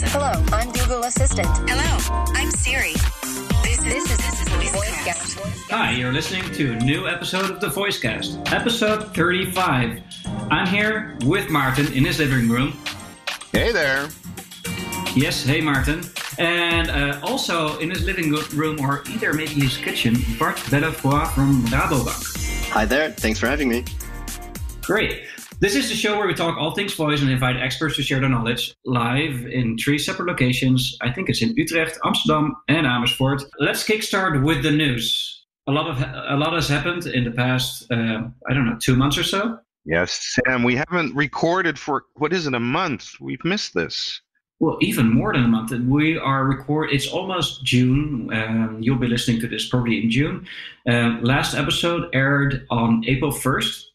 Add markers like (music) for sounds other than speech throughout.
Alexa. Hello, I'm Google Assistant. Hello, I'm Siri. This is This is this is VoiceCast. Hi, you're listening to a new episode of the Voicecast, episode 35. I'm here with Martin in his living room. Hey there. Yes, hey Martin. And uh, also in his living room or either maybe his kitchen, Bart Bellefroid from Rabobank. Hi there. Thanks for having me. Great. This is the show where we talk all things voice and invite experts to share their knowledge live in three separate locations. I think it's in Utrecht, Amsterdam, and Amersfoort. Let's kickstart with the news. A lot of a lot has happened in the past, uh, I don't know, two months or so. Yes, Sam, we haven't recorded for, what is it, a month? We've missed this. Well, even more than a month. We are record. It's almost June. Um, you'll be listening to this probably in June. Um, last episode aired on April first,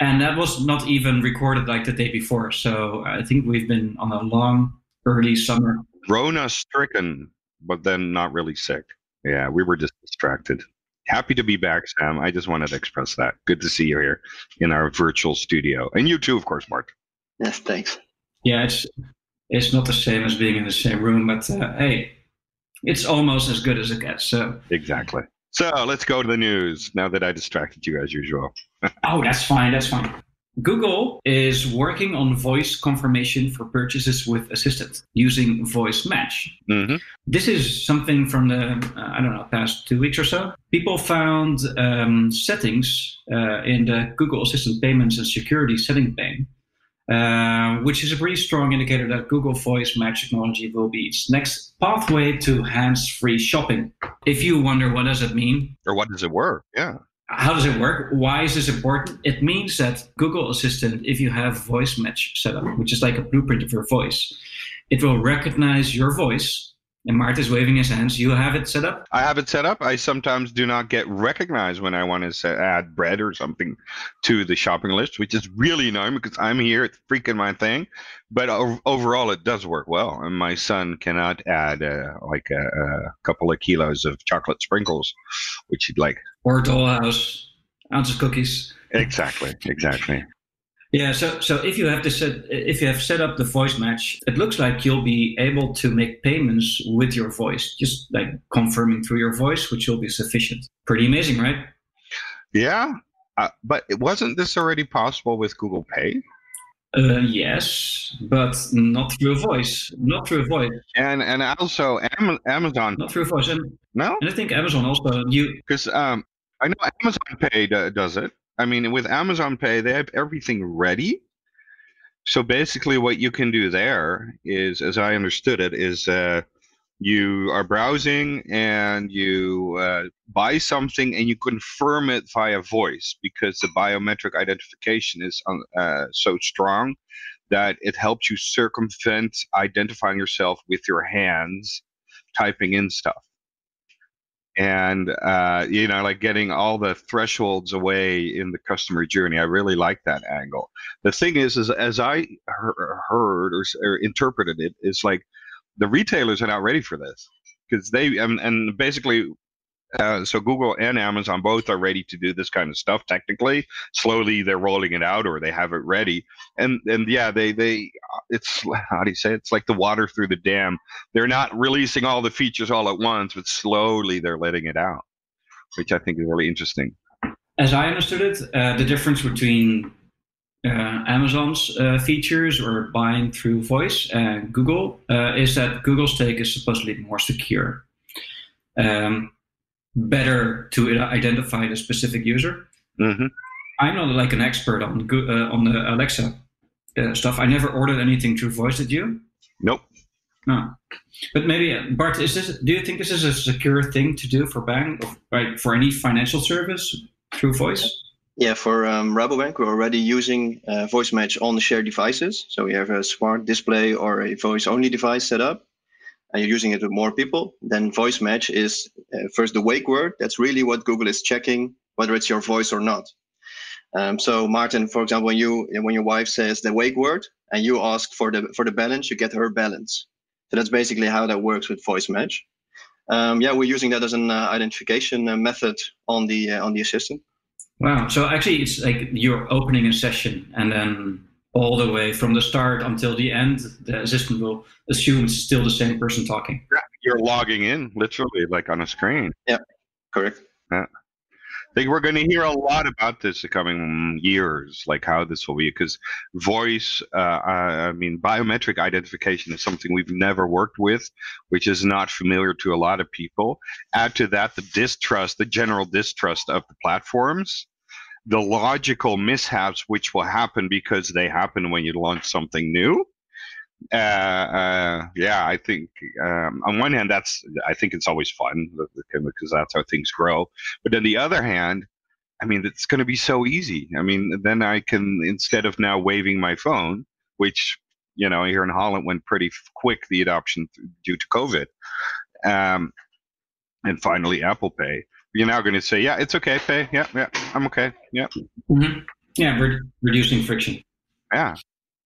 and that was not even recorded like the day before. So I think we've been on a long early summer. Rona stricken, but then not really sick. Yeah, we were just distracted. Happy to be back, Sam. I just wanted to express that. Good to see you here in our virtual studio. And you too, of course, Mark. Yes, thanks. Yeah, it's it's not the same as being in the same room, but uh, hey, it's almost as good as it gets. So Exactly. So let's go to the news now that I distracted you as usual. (laughs) Oh, that's fine. That's fine. Google is working on voice confirmation for purchases with Assistant using Voice Match. hmm This is something from the, uh, I don't know, past two weeks or so. People found um, settings uh, in the Google Assistant payments and security setting pane, uh, which is a pretty strong indicator that Google Voice Match technology will be its next pathway to hands-free shopping. If you wonder what does it mean, Or what does it work? Yeah. how does it work? Why is this important? It means that Google Assistant, if you have voice match set up, which is like a blueprint of your voice, it will recognize your voice. And Martin's waving his hands. You have it set up. I have it set up. I sometimes do not get recognized when I want to say, add bread or something to the shopping list, which is really annoying because I'm here. It's freaking my thing. But o- overall, it does work well. And my son cannot add uh, like a, a couple of kilos of chocolate sprinkles, which he'd like. Or Dollhouse, ounces cookies. Exactly. Exactly. Yeah. So so if you have this set, if you have set up the voice match, it looks like you'll be able to make payments with your voice, just like confirming through your voice, which will be sufficient. Pretty amazing, right? Yeah. Uh, but it wasn't this already possible with Google Pay? Uh, yes, but not through a voice. Not through a voice. And and also Am- Amazon. Not through a voice. And, No, and I think Amazon also you because um, I know Amazon Pay do- does it. I mean, with Amazon Pay, they have everything ready. So basically, what you can do there is, as I understood it, is uh, you are browsing and you uh, buy something and you confirm it via voice because the biometric identification is um, uh, so strong that it helps you circumvent identifying yourself with your hands typing in stuff and uh, you know like getting all the thresholds away in the customer journey. I really like that angle. The thing is is as i he- heard or, or interpreted it is like the retailers are not ready for this because they and, and basically uh, so google and amazon both are ready to do this kind of stuff technically slowly they're rolling it out or they have it ready and and yeah they they it's how do you say it? it's like the water through the dam they're not releasing all the features all at once, but slowly they're letting it out, which I think is really interesting. as I understood it, uh, the difference between uh, Amazon's uh, features or buying through voice and Google uh, is that Google's take is supposedly more secure, um, better to identify the specific user. hmm I'm not like an expert on uh, on the Alexa uh, stuff. I never ordered anything through voice. Did you? Nope. No. But maybe uh, Bart, is this? Do you think this is a secure thing to do for bank, or, right? For any financial service through voice? Yeah, for um, Rabobank, we're already using uh, voice match on the shared devices. So we have a smart display or a voice only device set up, and you're using it with more people. Then voice match is uh, first the wake word. That's really what Google is checking whether it's your voice or not. Um, so Martin, for example, when you when your wife says the wake word and you ask for the for the balance, you get her balance. So that's basically how that works with voice match. Um, yeah, we're using that as an uh, identification uh, method on the uh, on the assistant. Wow. So actually, it's like you're opening a session, and then all the way from the start until the end, the assistant will assume it's still the same person talking. You're logging in literally like on a screen. Yeah, correct. Yeah. I think we're going to hear a lot about this the coming years, like how this will be, because voice, uh, I mean, biometric identification is something we've never worked with, which is not familiar to a lot of people. Add to that the distrust, the general distrust of the platforms, the logical mishaps which will happen because they happen when you launch something new. Uh, uh, yeah, I think um, on one hand, that's I think it's always fun because that's how things grow. But on the other hand, I mean, it's going to be so easy. I mean, then I can instead of now waving my phone, which you know here in Holland went pretty quick the adoption due to COVID, um, and finally Apple Pay. You're now going to say, yeah, it's okay, pay. Yeah, yeah, I'm okay. Yeah, Mm-hmm. Yeah, re- reducing friction. yeah,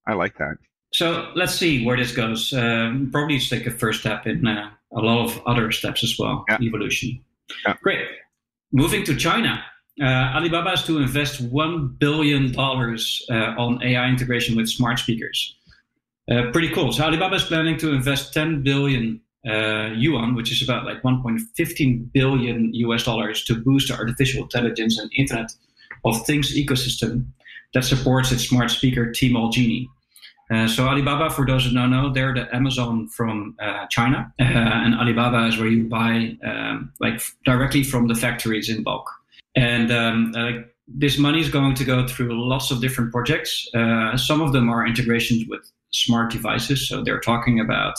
I like that. So let's see where this goes. Um, probably it's like a first step in uh, a lot of other steps as well. Yeah. Evolution. Yeah. Great. Moving to China. Uh, Alibaba is to invest one billion dollars uh, on AI integration with smart speakers. Uh, pretty cool. So Alibaba is planning to invest 10 billion uh, yuan, which is about like 1.15 billion US dollars, to boost the artificial intelligence and Internet of Things ecosystem that supports its smart speaker Tmall Genie. Uh, so Alibaba, for those who don't know, they're the Amazon from uh, China, uh, and Alibaba is where you buy um, like directly from the factories in bulk. And um, uh, this money is going to go through lots of different projects. Uh, some of them are integrations with smart devices. So they're talking about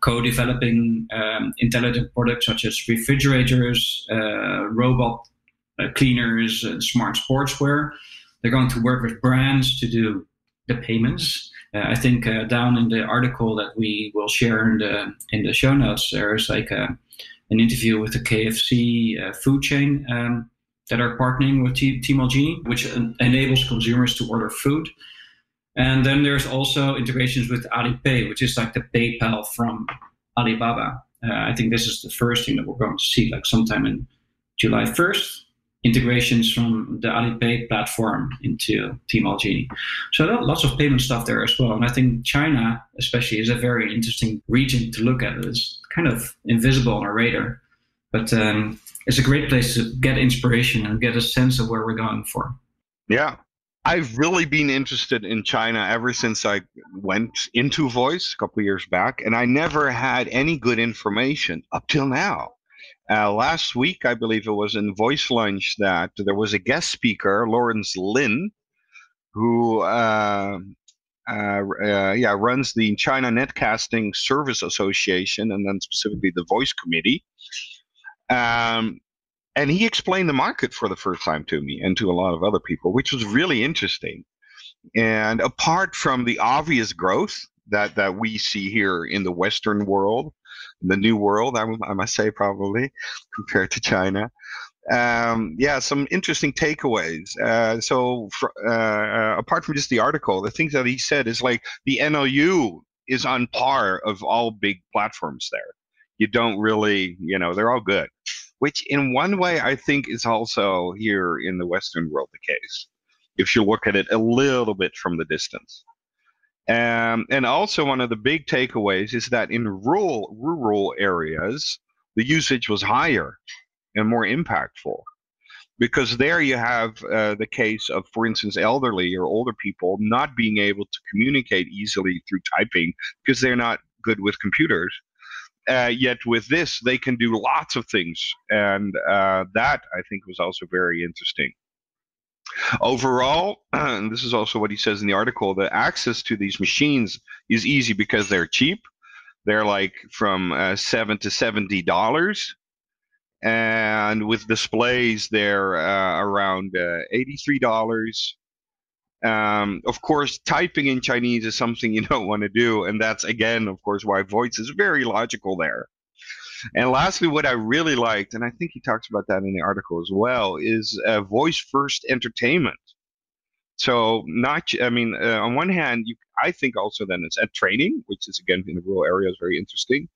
co-developing um, intelligent products such as refrigerators, robot cleaners, and smart sportswear. They're going to work with brands to do the payments. Uh, I think uh, down in the article that we will share in the in the show notes, there's like a, an interview with the KFC uh, food chain um, that are partnering with T- which en- enables consumers to order food. And then there's also integrations with Alipay, which is like the PayPal from Alibaba. Uh, I think this is the first thing that we're going to see, like sometime in July 1st. Integrations from the Alipay platform into Tmall Genie. So lots of payment stuff there as well. And I think China, especially, is a very interesting region to look at. It's kind of invisible on our radar, but um, it's a great place to get inspiration and get a sense of where we're going for. Yeah. I've really been interested in China ever since I went into voice a couple of years back, and I never had any good information up till now. Uh, last week, I believe it was in Voice Lunch that there was a guest speaker, Lawrence Lin, who uh, uh, uh, yeah runs the China Netcasting Service Association, and then specifically the Voice Committee. Um, and he explained the market for the first time to me and to a lot of other people, which was really interesting. And apart from the obvious growth that that we see here in the Western world, the new world, I, I must say, probably (laughs) compared to China. Um, yeah, some interesting takeaways. Uh, so, uh, uh, apart from just the article, the things that he said is like the NLU is on par of all big platforms there. You don't really, you know, they're all good which in one way I think is also here in the Western world the case, if you look at it a little bit from the distance. Um, and also one of the big takeaways is that in rural rural areas, the usage was higher and more impactful. Because there you have uh, the case of, for instance, elderly or older people not being able to communicate easily through typing because they're not good with computers. Uh, yet with this they can do lots of things. And uh, that i think was also very interesting overall (clears throat) and this is also what he says in the article the access to these machines is easy because they're cheap. They're like from uh, 7 to 70 dollars. And with displays they're uh, around uh, 83 dollars. Um, of course, typing in Chinese is something (laughs) you don't want to do, and that's again, of course, why voice is very logical there. And lastly, what I really liked, and I think he talks about that in the article as well, is uh, voice first entertainment. So, not, I mean, uh, on one hand, you, I think also then it's at training, which is again in the rural areas very interesting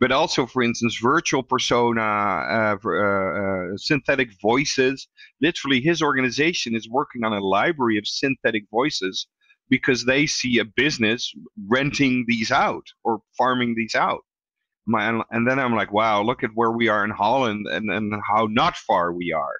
but also, for instance, virtual persona, uh, uh, uh, synthetic voices. Literally, his organization is working on a library of synthetic voices because they see a business renting these out or farming these out. My, and then I'm like, wow, look at where we are in Holland and, and how not far we are.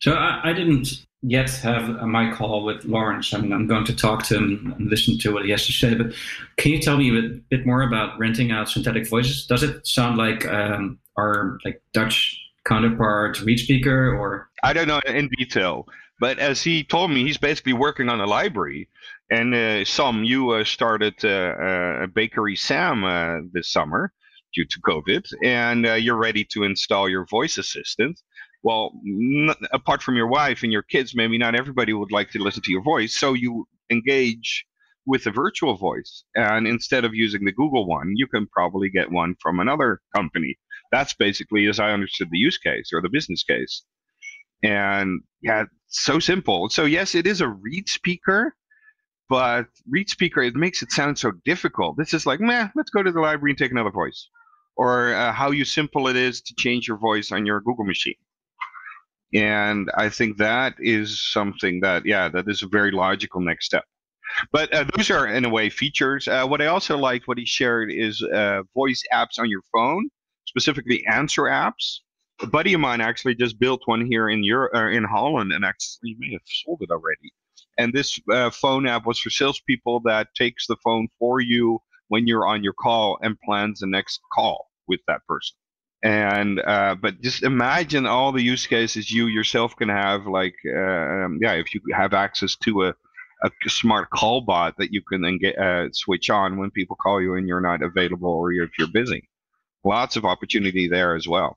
So I, I didn't yet have my call with Lawrence. I mean, I'm going to talk to him and listen to what he has to say. But can you tell me a bit, bit more about renting out synthetic voices? Does it sound like um, our like Dutch counterpart, ReadSpeaker, or I don't know in detail. But as he told me, he's basically working on a library. And uh, Sam, you uh, started uh, uh Bakery Sam uh, this summer due to COVID, and uh, you're ready to install your voice assistant. Well, n- apart from your wife and your kids, maybe not everybody would like to listen to your voice. So you engage with a virtual voice. And instead of using the Google one, you can probably get one from another company. That's basically, as I understood the use case or the business case. And yeah, so simple. So yes, it is a ReadSpeaker, but ReadSpeaker, it makes it sound so difficult. This is like, meh, let's go to the library and take another voice, or uh, how you simple it is to change your voice on your Google machine. And I think that is something that, yeah, that is a very logical next step. But uh, those are, in a way, features. Uh, what I also like, what he shared, is uh, voice apps on your phone, specifically answer apps a buddy of mine actually just built one here in Europe, uh, in Holland, and actually may have sold it already. And this uh, phone app was for salespeople that takes the phone for you when you're on your call and plans the next call with that person. And uh, but just imagine all the use cases you yourself can have. Like, um, yeah, if you have access to a a smart call bot that you can then get uh, switch on when people call you and you're not available or if you're busy. Lots of opportunity there as well.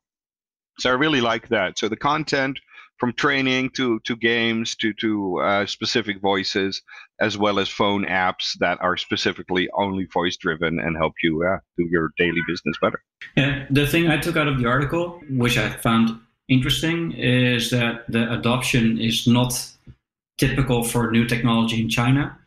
So I really like that. So the content from training to to games to to uh, specific voices, as well as phone apps that are specifically only voice driven and help you uh, do your daily business better. Yeah, the thing I took out of the article, which I found interesting, is that the adoption is not typical for new technology in China.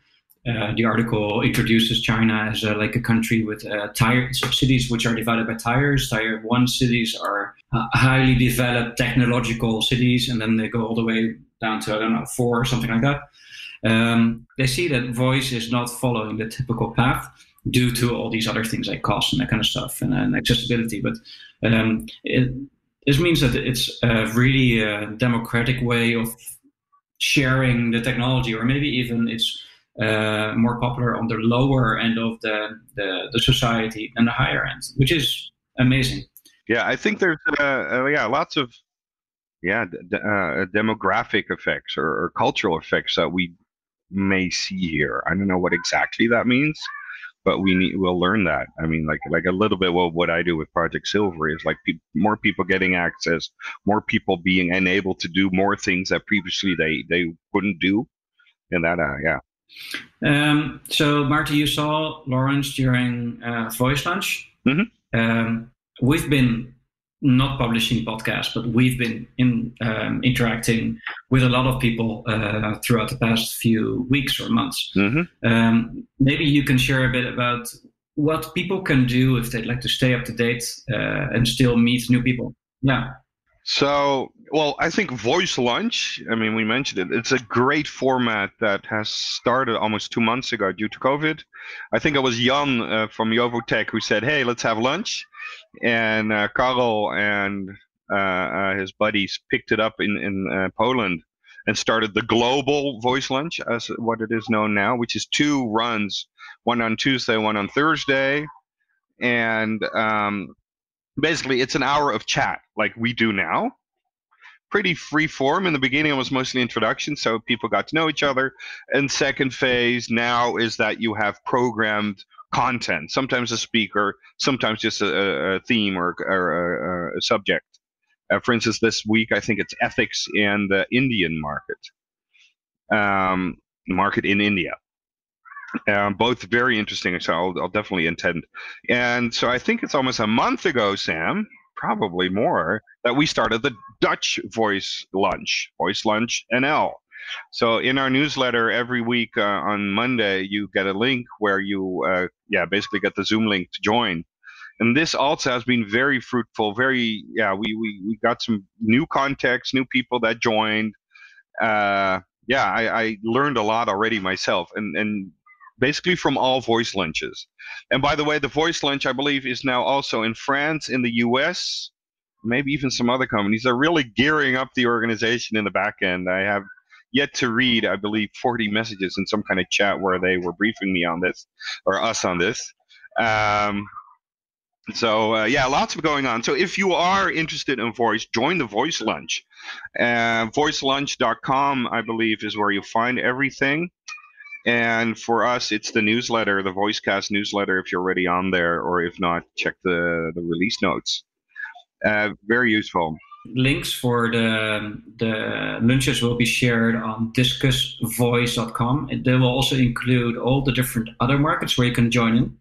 Uh, the article introduces China as a, like a country with uh, tire cities which are divided by tires. Tier one cities are uh, highly developed technological cities, and then they go all the way down to I don't know four or something like that. Um, they see that voice is not following the typical path due to all these other things like cost and that kind of stuff and, and accessibility. But um, it, this means that it's a really uh, democratic way of sharing the technology, or maybe even it's uh, more popular on the lower end of the, the, the society than the higher end, which is amazing. Yeah, I think there's uh, uh, yeah lots of yeah uh, demographic effects or, or, cultural effects that we may see here. I don't know what exactly that means, but we need we'll learn that. I mean, like like a little bit what what I do with Project Silver is like pe- more people getting access, more people being enabled to do more things that previously they they couldn't do, and that uh, yeah um, so, Marty, you saw Lawrence during uh, Voice Lunch. Mm-hmm. Um, we've been not publishing podcasts, but we've been in, um, interacting with a lot of people uh, throughout the past few weeks or months. Mm-hmm. Um, maybe you can share a bit about what people can do if they'd like to stay up to date uh, and still meet new people. Yeah. So, well, I think Voice Lunch, I mean, we mentioned it, it's a great format that has started almost two months ago due to COVID. I think it was Jan uh, from Jovotech who said, hey, let's have lunch. And uh, Karel and uh, uh, his buddies picked it up in, in uh, Poland and started the global Voice Lunch, as what it is known now, which is two runs, one on Tuesday, one on Thursday. And um, basically it's an hour of chat like we do now. Pretty free form. In the beginning it was mostly introduction so people got to know each other. And second phase now is that you have programmed content sometimes a speaker sometimes just a, a theme or, or a, a, subject. Uh, for instance this week i think it's ethics in the indian market. Um, market in india um, both very interesting. So I'll, I'll, definitely intend. And so I think it's almost a month ago, Sam, probably more, that we started the Dutch Voice Lunch, Voice Lunch NL. So in our newsletter every week uh, on Monday, you get a link where you, uh, yeah, basically get the Zoom link to join. And this also has been very fruitful. Very, yeah, we we, we got some new contacts, new people that joined. Uh, yeah, I, I learned a lot already myself, and and basically from all voice lunches. And by the way, the voice lunch, I believe, is now also in France, in the US, maybe even some other companies. They're really gearing up the organization in the back end. I have yet to read, I believe, 40 messages in some kind of chat where they were briefing me on this, or us on this. Um, so uh, yeah, lots of going on. So if you are interested in voice, join the Voice Lunch. Uh, voicelunch.com, I believe, is where you find everything. And for us, it's the newsletter, the VoiceCast newsletter. If you're already on there, or if not, check the the release notes. Uh, very useful. Links for the the lunches will be shared on discussvoice.com. They will also include all the different other markets where you can join in.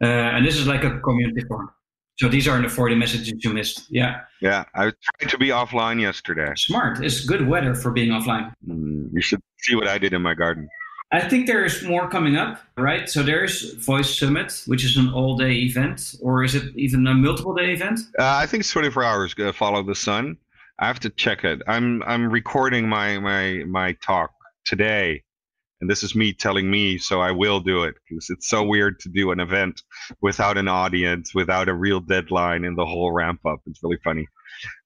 Uh, and this is like a community forum. So these are the 40 messages you missed. Yeah. Yeah, I tried to be offline yesterday. Smart. It's good weather for being offline. Mm, you should see what I did in my garden. I think there is more coming up, right? So there's Voice Summit, which is an all day event, or is it even a multiple day event? Uh, I think it's 24 hours. Uh, follow the sun. I have to check it. I'm I'm recording my my my talk today, and this is me telling me, so I will do it because it's so weird to do an event without an audience, without a real deadline, and the whole ramp up. It's really funny.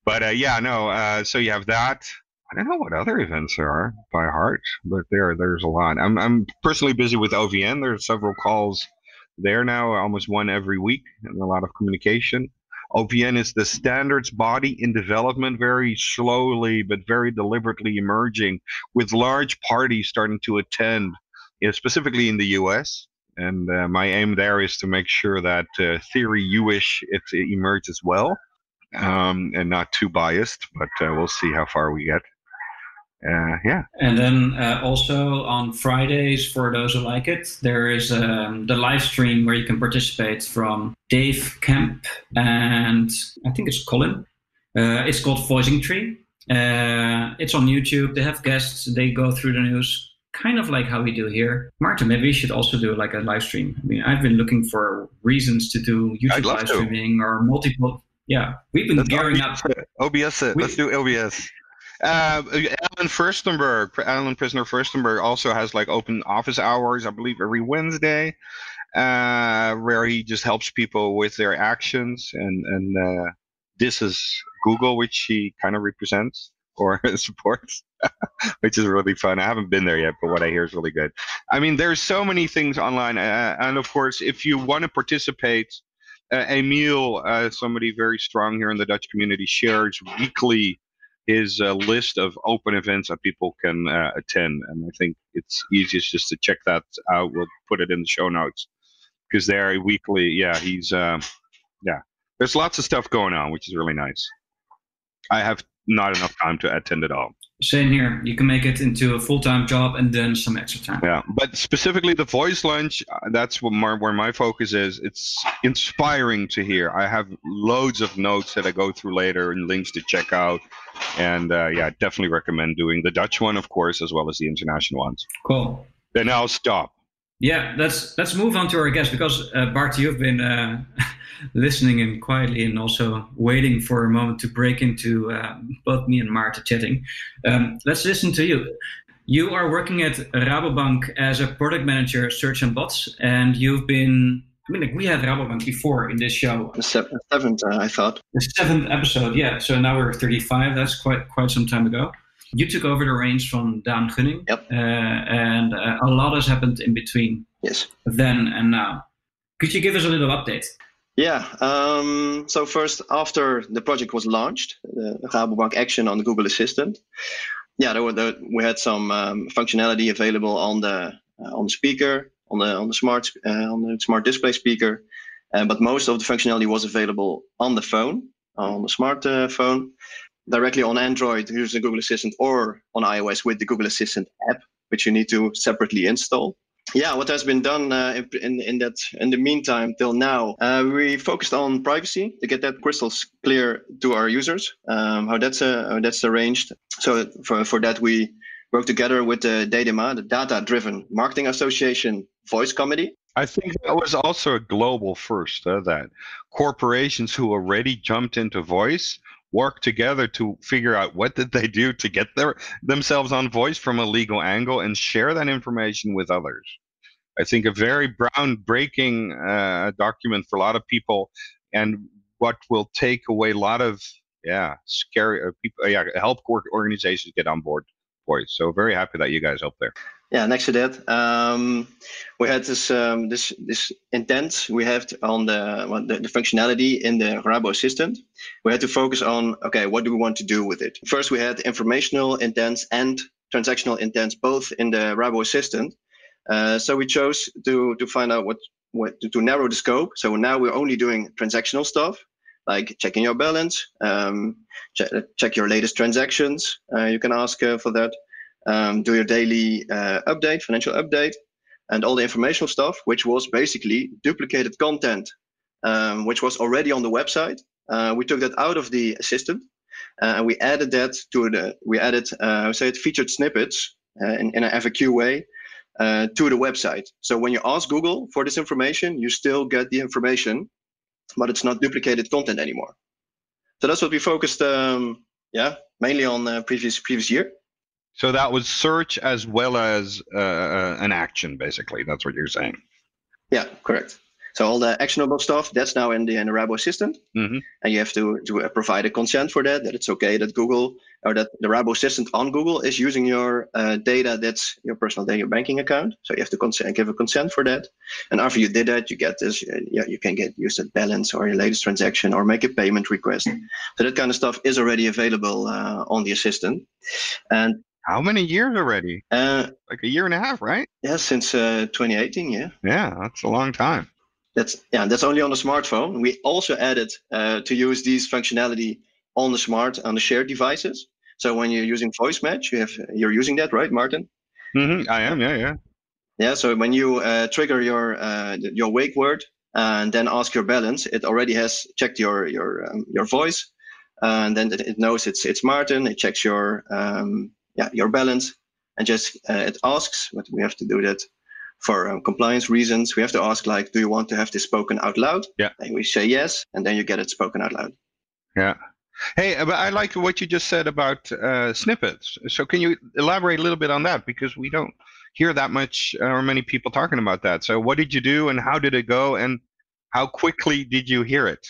But uh, yeah, no. Uh, so you have that. I don't know what other events there are by heart, but there there's a lot. I'm I'm personally busy with OVN. There's several calls there now, almost one every week, and a lot of communication. OVN is the standards body in development, very slowly but very deliberately emerging, with large parties starting to attend, specifically in the U.S. And uh, my aim there is to make sure that uh, theory U-ish it, it emerges well, um, and not too biased. But uh, we'll see how far we get uh, yeah. And then uh, also on Fridays, for those who like it, there is um, the live stream where you can participate from Dave Kemp and I think it's Colin. Uh, it's called Voicing Tree. Uh, it's on YouTube. They have guests. They go through the news, kind of like how we do here. Martin, maybe we should also do like a live stream. I mean, I've been looking for reasons to do YouTube live streaming or multiple. Yeah, we've been Let's gearing up. OBS it. We, Let's do OBS. Uh, Allen Firstenberg, Allen Prisoner Firstenberg also has like open office hours, I believe, every Wednesday, uh, where he just helps people with their actions. And, and uh, this is Google, which he kind of represents or (laughs) supports, (laughs) which is really fun. I haven't been there yet, but what I hear is really good. I mean, there's so many things online. Uh, and of course, if you want to participate, uh, Emil, uh, somebody very strong here in the Dutch community, shares weekly his list of open events that people can uh, attend. And I think it's easiest just to check that out. We'll put it in the show notes because they're weekly. Yeah, he's, uh, yeah, there's lots of stuff going on, which is really nice. I have not enough time to attend it all. Same here. You can make it into a full time job and then some extra time. Yeah, but specifically the voice lunch, uh, that's what my, where my focus is. It's inspiring to hear. I have loads of notes that I go through later and links to check out. And uh, yeah, definitely recommend doing the Dutch one, of course, as well as the international ones. Cool. Then I'll stop. Yeah, let's let's move on to our guest because uh, Bart, you've been uh, listening in quietly and also waiting for a moment to break into uh, both me and Marta chatting. Um, let's listen to you. You are working at Rabobank as a product manager, search and bots, and you've been. I mean, like we had Rabobank before in this show. The seventh, uh, I thought. The seventh episode, yeah. So now we're 35. That's quite quite some time ago. You took over the reins from Dan Gunning. Yep. Uh, and uh, a lot has happened in between. Yes. Then and now. Could you give us a little update? Yeah. Um, so first, after the project was launched, the Rabobank Action on the Google Assistant, yeah, there were the, we had some um, functionality available on the uh, on the speaker, on the on the smart uh, on the smart display speaker, uh, but most of the functionality was available on the phone, on the smartphone. Uh, directly on Android using Google Assistant or on iOS with the Google Assistant app, which you need to separately install. Yeah, what has been done uh, in, in that in the meantime till now, uh, we focused on privacy to get that crystal clear to our users. Um, how that's uh, how that's arranged. So for for that we work together with the DDMA, the Data Driven Marketing Association Voice Committee. I think that was also a global first. Uh, that corporations who already jumped into voice work together to figure out what did they do to get their themselves on voice from a legal angle and share that information with others I think a very groundbreaking uh, document for a lot of people, and what will take away a lot of yeah scary uh, people uh, yeah help organizations get on board it. So very happy that you guys helped there. Yeah, next to that, um, we had this um, this this intent we have to, on the, well, the, the functionality in the Rabo Assistant. We had to focus on okay, what do we want to do with it? First, we had informational intents and transactional intents both in the Rabo Assistant. Uh, so we chose to to find out what what to, to, narrow the scope. So now we're only doing transactional stuff like checking your balance, um, check, check your latest transactions. Uh, you can ask uh, for that um, do your daily uh, update, financial update, and all the informational stuff, which was basically duplicated content, um, which was already on the website. Uh, we took that out of the assistant uh, and we added that to the, we added, uh, say it featured snippets uh, in, in an FAQ way uh, to the website. So when you ask Google for this information, you still get the information, but it's not duplicated content anymore. So that's what we focused, um, yeah, mainly on previous previous year. So that was search as well as uh, uh, an action, basically. That's what you're saying. Yeah, correct. So all the actionable stuff that's now in the in the Rabo Assistant, mm-hmm. and you have to to uh, provide a consent for that. That it's okay that Google or that the Rabo Assistant on Google is using your uh, data that's your personal data, your banking account. So you have to consent, give a consent for that. And after you did that, you get this. Uh, yeah, you can get use that balance or your latest transaction or make a payment request. So that kind of stuff is already available uh, on the assistant. And how many years already? Uh, like a year and a half, right? Yeah, since uh, 2018. Yeah. Yeah, that's a long time. That's yeah. That's only on the smartphone. We also added uh, to use these functionality on the smart on the shared devices. So when you're using voice match, you have you're using that, right, Martin? Mm-hmm. I am. Yeah, yeah. Yeah. So when you uh, trigger your uh, your wake word and then ask your balance, it already has checked your your um, your voice, and then it knows it's it's Martin. It checks your um, yeah, your balance and just uh, it asks, but we have to do that for um, compliance reasons. We have to ask like, do you want to have this spoken out loud? Yeah. And we say yes, and then you get it spoken out loud. Yeah. Hey, but I like what you just said about uh, snippets. So can you elaborate a little bit on that because we don't hear that much uh, or many people talking about that. So what did you do and how did it go and how quickly did you hear it?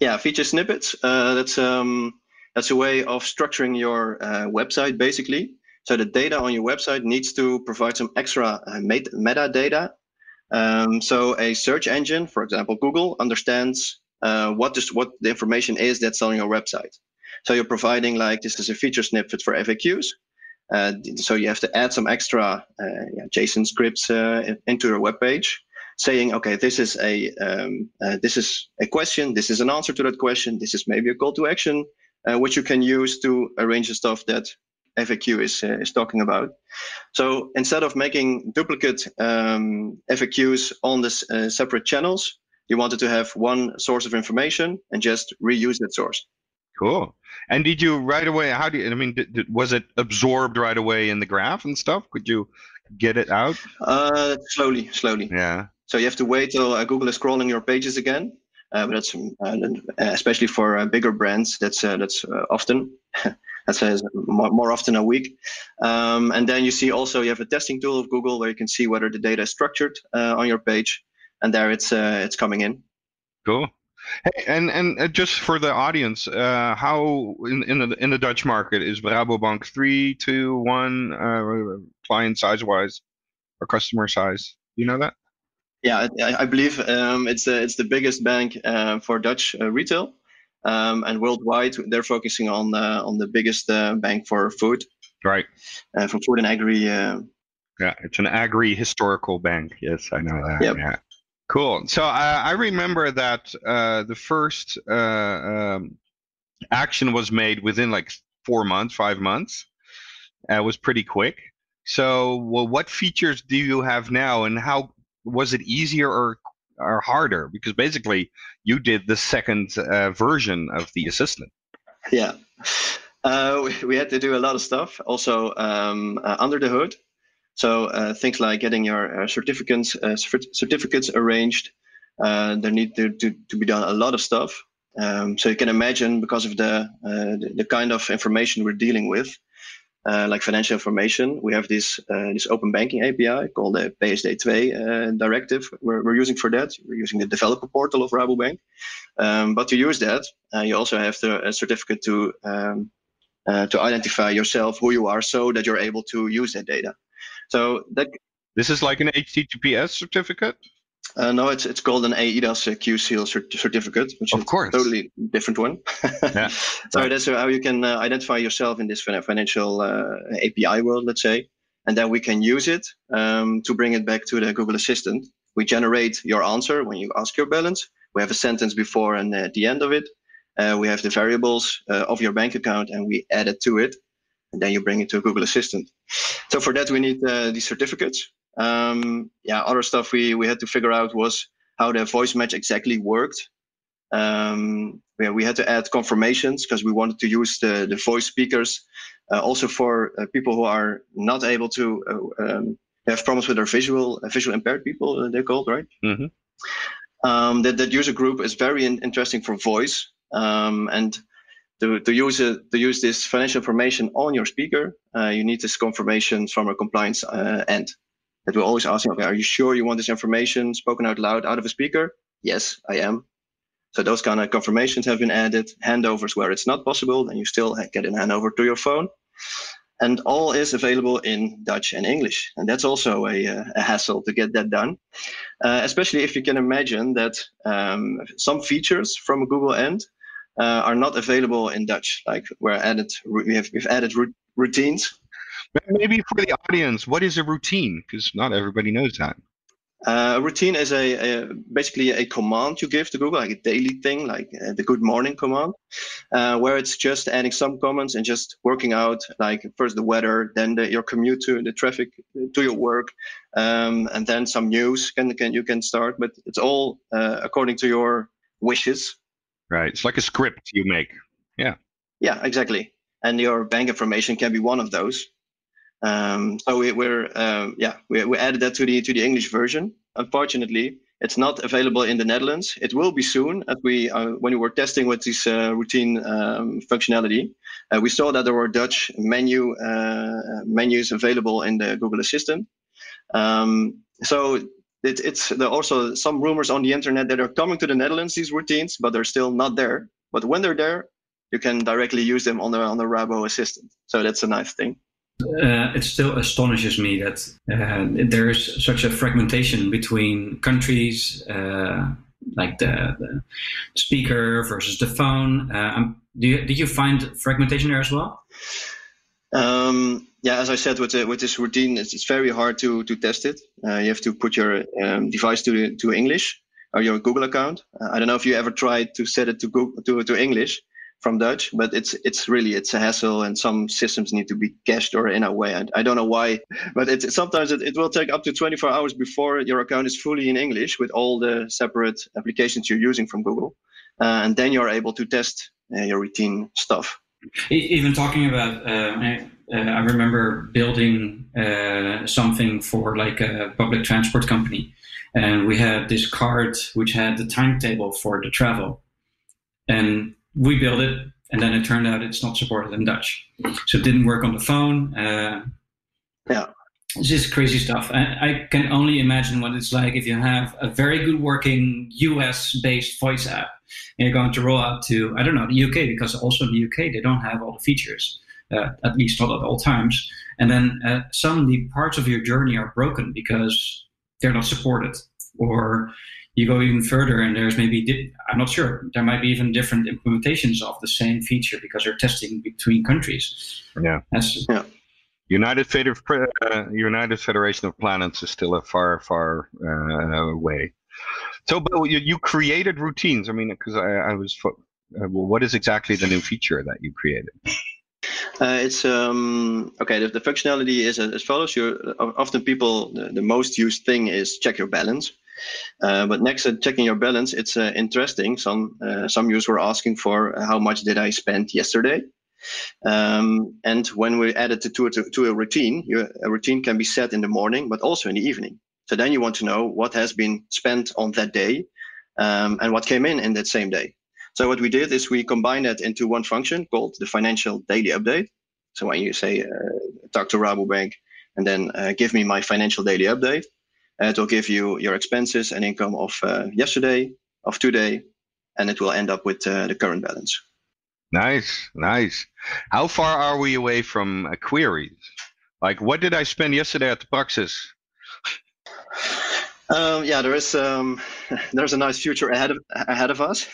Yeah, feature snippets. Uh, that's um, that's a way of structuring your uh, website basically. So the data on your website needs to provide some extra uh, met- metadata. Um, so a search engine, for example, Google, understands uh, what, is, what the information is that's on your website. So you're providing like this is a feature snippet for FAQs. Uh, so you have to add some extra uh, yeah, JSON scripts uh, into your web page saying, okay, this is a um, this is a question, this is an answer to that question, this is maybe a call to action, uh, which you can use to arrange the stuff that FAQ is, uh, is talking about. So instead of making duplicate um, FAQs on the uh, separate channels, you wanted to have one source of information and just reuse that source. Cool. And did you right away? How do you? I mean, did, did, was it absorbed right away in the graph and stuff? Could you get it out? Uh, slowly, slowly. Yeah. So you have to wait till uh, Google is crawling your pages again, uh, but that's uh, especially for uh, bigger brands. That's that's often. (laughs) that says more, more, often a week. Um, and then you see also you have a testing tool of Google where you can see whether the data is structured uh, on your page, and there it's uh, it's coming in. Cool. Hey, and and just for the audience, uh, how in in the in the Dutch market is Rabobank three, two, one client size wise or customer size? You know that? Yeah, I, I believe um, it's the it's the biggest bank uh, for Dutch uh, retail, um, and worldwide they're focusing on uh, on the biggest uh, bank for food. Right. Uh, for food and agri. Uh, yeah, it's an agri historical bank. Yes, I know that. Yep. Yeah. Cool. So I remember that the first um, action was made within like four months, five months. it was pretty quick. So, well, what features do you have now, and how was it easier or or harder? Because basically, you did the second uh, version of the assistant. Yeah, uh, we, we, had to do a lot of stuff also um, uh, under the hood. So uh, things like getting your uh, certificates uh, certificates arranged. there need to, to, to be done a lot of stuff. Um, so you can imagine because of the, the, the kind of information we're dealing with, uh, like financial information, we have this uh, this open banking API called the PSD2 uh, directive. We're, we're using for that. We're using the developer portal of Rabobank. Um, but to use that, uh, you also have the, a certificate to um, uh, to identify yourself, who you are, so that you're able to use that data. So that this is like an HTTPS certificate. Uh, no, it's it's called an eIDAS uh, Q Seal cert- certificate, which Of is course. a totally different one. Yeah. (laughs) so Right. that's how you can uh, identify yourself in this financial uh, API world, let's say, and then we can use it um, to bring it back to the Google Assistant. We generate your answer when you ask your balance. We have a sentence before and at the end of it. Uh, we have the variables uh, of your bank account, and we add it to it, and then you bring it to Google Assistant. So for that, we need uh, these certificates. Um, yeah, other stuff we, we had to figure out was how the voice match exactly worked. Um, yeah, we had to add confirmations because we wanted to use the, the voice speakers uh, also for uh, people who are not able to uh, um, have problems with their visual uh, visual impaired people. Uh, they're called right. Mhm. Um, that that user group is very in- interesting for voice um, and to, to use it, to use this financial information on your speaker, uh, you need this confirmation from a compliance uh, end. That we're always asking, okay, are you sure you want this information spoken out loud out of a speaker? Yes, I am. So those kind of confirmations have been added. Handovers where it's not possible, then you still get an handover to your phone. And all is available in Dutch and English. And that's also a, uh, a hassle to get that done, uh, especially if you can imagine that um, some features from a Google end uh, are not available in Dutch. Like we're added, we have we've added routines. Maybe for the audience, what is a routine? Because not everybody knows that. Uh, a routine is a, a basically a command you give to Google, like a daily thing, like uh, the good morning command, uh, where it's just adding some comments and just working out like first the weather, then the, your commute to the traffic to your work, um, and then some news can, can you can start. But it's all uh, according to your wishes. Right. It's like a script you make. Yeah. Yeah, exactly. And your bank information can be one of those. Um, so we, we're um, yeah we, we added that to the to the English version. Unfortunately, it's not available in the Netherlands. It will be soon. As we uh, when we were testing with this uh, routine um, functionality, uh, we saw that there were Dutch menu uh, menus available in the Google Assistant. Um, so it, it's there are also some rumors on the internet that are coming to the Netherlands these routines, but they're still not there. But when they're there, you can directly use them on the on the Rabo Assistant. So that's a nice thing. Uh, it still astonishes me that uh, there is such a fragmentation between countries, uh, like the, the speaker versus the phone. Uh, um, do you, did you find fragmentation there as well? Um, yeah, as I said, with the, with this routine, it's, it's very hard to to test it. Uh, you have to put your um, device to to English or your Google account. Uh, I don't know if you ever tried to set it to Google to to English from Dutch, but it's it's really it's a hassle, and some systems need to be cached or in a way. I, I don't know why, but it sometimes it, it will take up to 24 hours before your account is fully in English with all the separate applications you're using from Google, uh, and then you're able to test uh, your routine stuff. Even talking about, uh, I, uh, remember building uh, something for like a public transport company, and we had this card which had the timetable for the travel, and we built it, and then it turned out it's not supported in Dutch, so it didn't work on the phone. Uh, Yeah. it's just crazy stuff. I, I can only imagine what it's like if you have a very good working US-based voice app and you're going to roll out to I don't know the UK because also in the UK they don't have all the features, uh, at least not at all times. And then uh, suddenly parts of your journey are broken because they're not supported, or you go even further and there's maybe di- I'm not sure there might be even different implementations of the same feature because they're testing between countries. Yeah. That's United, Feder- uh, United Federation of Planets is still a far, far uh, way. So, but you, you created routines. I mean, because I, I was, fo- uh, well, what is exactly the new feature that you created? Uh, it's um, okay. The, the functionality is as as follows. You often people the, the most used thing is check your balance. Uh, but next to checking your balance, it's uh, interesting. Some uh, some users were asking for uh, how much did I spend yesterday. Um, and when we add it to, to, to a routine, a routine can be set in the morning, but also in the evening. So then you want to know what has been spent on that day um, and what came in in that same day. So what we did is we combined that into one function called the financial daily update. So when you say uh, talk to Rabobank and then uh, give me my financial daily update, uh, it will give you your expenses and income of uh, yesterday, of today, and it will end up with uh, the current balance. Nice, nice. How far are we away from uh, queries? Like, what did I spend yesterday at the Praxis? (laughs) Um, yeah, there is um, (laughs) there's a nice future ahead of ahead of us,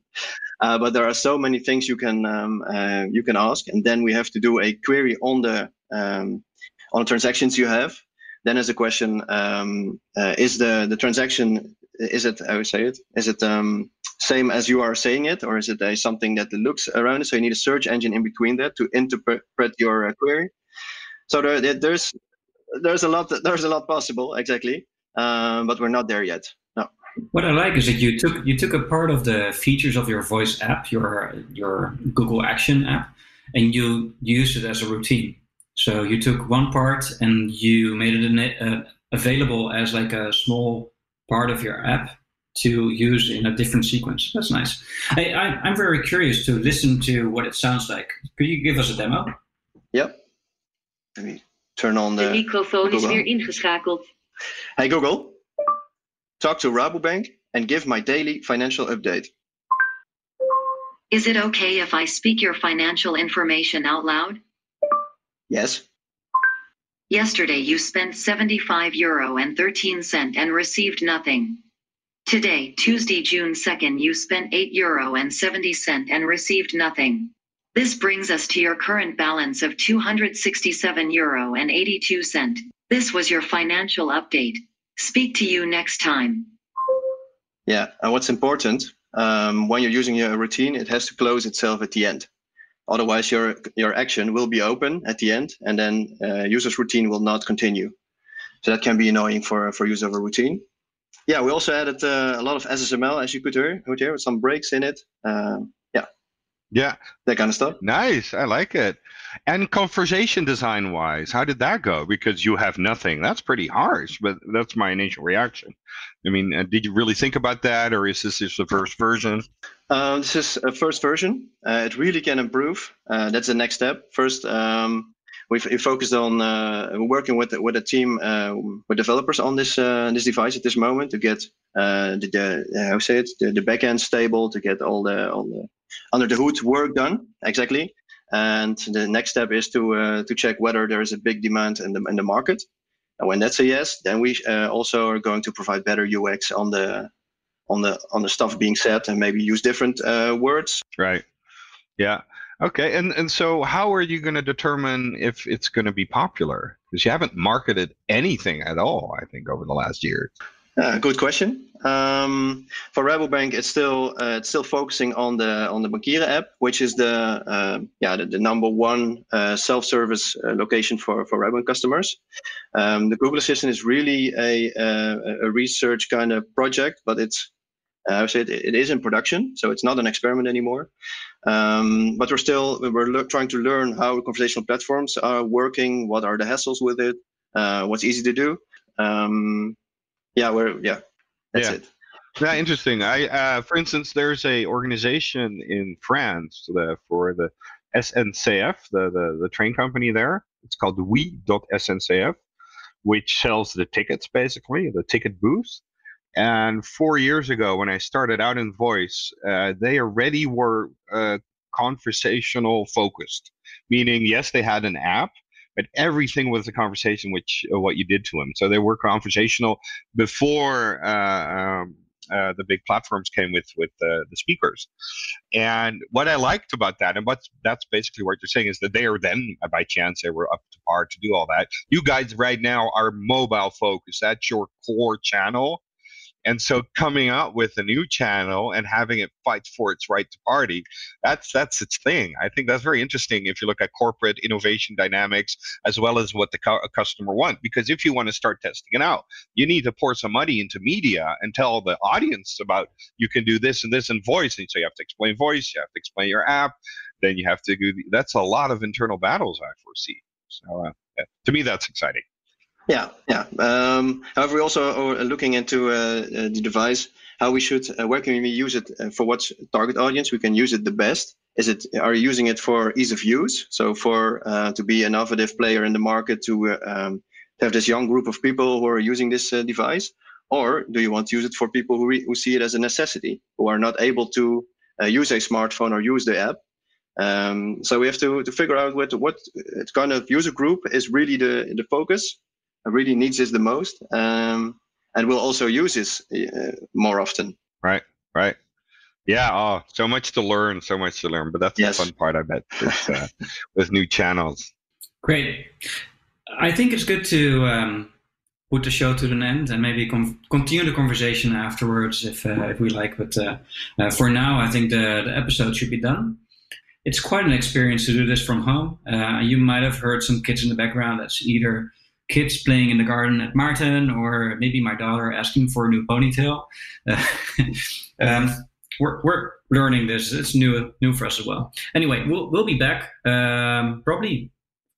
(laughs) uh, but there are so many things you can um, uh, you can ask, and then we have to do a query on the um, on the transactions you have. Then is the question: um, uh, Is the the transaction is it I say it is it um, same as you are saying it, or is it something that looks around it? So you need a search engine in between that to interpret your uh, query. So there, there's there's a lot there's a lot possible exactly um, but we're not there yet. No. What I like is that you took you took a part of the features of your voice app, your your Google Action app, and you used it as a routine. So you took one part and you made it uh, available as like a small part of your app to use in a different sequence. That's nice. I, I, am very curious to listen to what it sounds like. Could you give us a demo? Yep. Let me turn on the. De microfoon is weer ingeschakeld. Hey Google, talk to Rabobank and give my daily financial update. Is it okay if I speak your financial information out loud? Yes. Yesterday you spent 75 euro and 13 cent and received nothing. Today, Tuesday, June 2nd, you spent 8 euro and 70 cent and received nothing. This brings us to your current balance of 267 euro and 82 cent. This was your financial update. Speak to you next time. Yeah, and what's important um, when you're using your routine, it has to close itself at the end. Otherwise, your your action will be open at the end, and then uh, user's routine will not continue. So that can be annoying for for use of a routine. Yeah, we also added uh, a lot of SSML, as you could hear, could hear with some breaks in it. Um, yeah, yeah, that kind of stuff. Nice, I like it. And conversation design wise, how did that go? Because you have nothing. That's pretty harsh, but that's my initial reaction. I mean, uh, did you really think about that, or is this just the first version? Um, this is a first version. Uh, it really can improve. Uh, that's the next step. First, um, we've, we focused on uh, working with with a team uh, with developers on this uh, this device at this moment to get the, the how say it the, the backend stable to get all the all the under the hood work done exactly. And the next step is to uh, to check whether there is a big demand in the in the market. And when that's a yes, then we uh, also are going to provide better UX on the on the on the stuff being said and maybe use different uh, words. Right. Yeah. Okay. And and so how are you going to determine if it's going to be popular? Because you haven't marketed anything at all, I think, over the last year. Uh, good question. Um, for Rabobank, it's still uh, it's still focusing on the on the Bankieren app, which is the uh, yeah the, the, number one uh, self-service uh, location for for Rabobank customers. Um, the Google Assistant is really a, a, a research kind of project, but it's I would say it, it is in production, so it's not an experiment anymore. Um, but we're still we're trying to learn how conversational platforms are working, what are the hassles with it, uh, what's easy to do. Um, yeah, we're yeah, that's yeah. it. Yeah, interesting. I, uh, for instance, there's a organization in France the, for the SNCF, the, the the train company there. It's called OUI.sncf, which sells the tickets basically, the ticket booth. And four years ago, when I started out in voice, uh, they already were uh, conversational focused, meaning yes, they had an app, but everything was a conversation which uh, what you did to them. So they were conversational before uh, um, uh, the big platforms came with with uh, the speakers. And what I liked about that, and what's that's basically what you're saying is that they are then by chance they were up to par to do all that. You guys right now are mobile focused. That's your core channel. And so coming out with a new channel and having it fight for its right to party, that's that's its thing. I think that's very interesting if you look at corporate innovation dynamics as well as what the cu- customer want. Because if you want to start testing it out, you need to pour some money into media and tell the audience about you can do this and this in voice. And so you have to explain voice, you have to explain your app, then you have to do. That's a lot of internal battles I foresee. So uh, to me, that's exciting. Yeah, yeah. Um, however, we also are looking into uh, uh, the device, how we should, uh, where can we use it uh, for what target audience we can use it the best. is it are you using it for ease of use? So for uh, to be an innovative player in the market to uh, um, have this young group of people who are using this device, or do you want to use it for people who, who see it as a necessity, who are not able to use a smartphone or use the app? Um, so we have to, to figure out what what kind of user group is really the the focus, really needs this the most, um, and will also use this uh, more often. Right, right. Yeah, oh, so much to learn, so much to learn. But that's yes. the fun part, I bet, with, uh, (laughs) with new channels. Great. I think it's good to um, put the show to an end and maybe com- continue the conversation afterwards if, uh, if we like. But uh, uh, for now, I think the, the episode should be done. It's quite an experience to do this from home. Uh, you might have heard some kids in the background. That's either kids playing in the garden at Maarten or maybe my daughter asking for a new ponytail. (laughs) um, we're, we're learning this. It's new new for us as well. Anyway, we'll we'll be back um, probably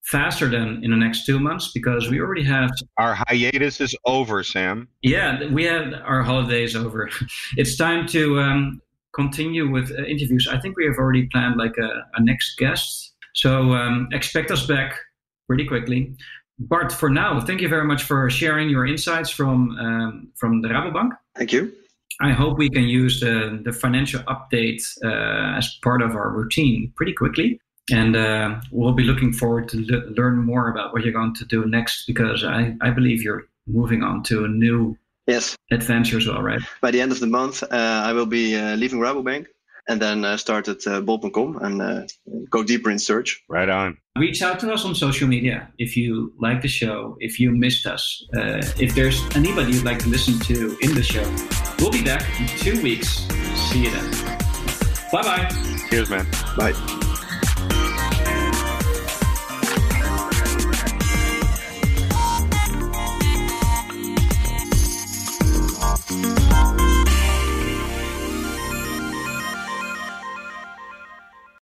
faster than in the next two months because we already have our hiatus is over, Sam. Yeah, we have our holidays over. (laughs) it's time to um, continue with uh, interviews. I think we have already planned like a, a next guest, so um, expect us back pretty quickly. Bart, for now, thank you very much for sharing your insights from um, from the Rabobank. Thank you. I hope we can use the, the financial update uh, as part of our routine pretty quickly. And uh, we'll be looking forward to le- learn more about what you're going to do next because I, I believe you're moving on to a new yes adventure as well, right? By the end of the month, uh, I will be uh, leaving Rabobank and then uh, start at uh, bol.com and uh, go deeper in search. Right on. Reach out to us on social media if you like the show, if you missed us, uh, if there's anybody you'd like to listen to in the show. We'll be back in two weeks. See you then. Bye bye. Cheers, man. Bye.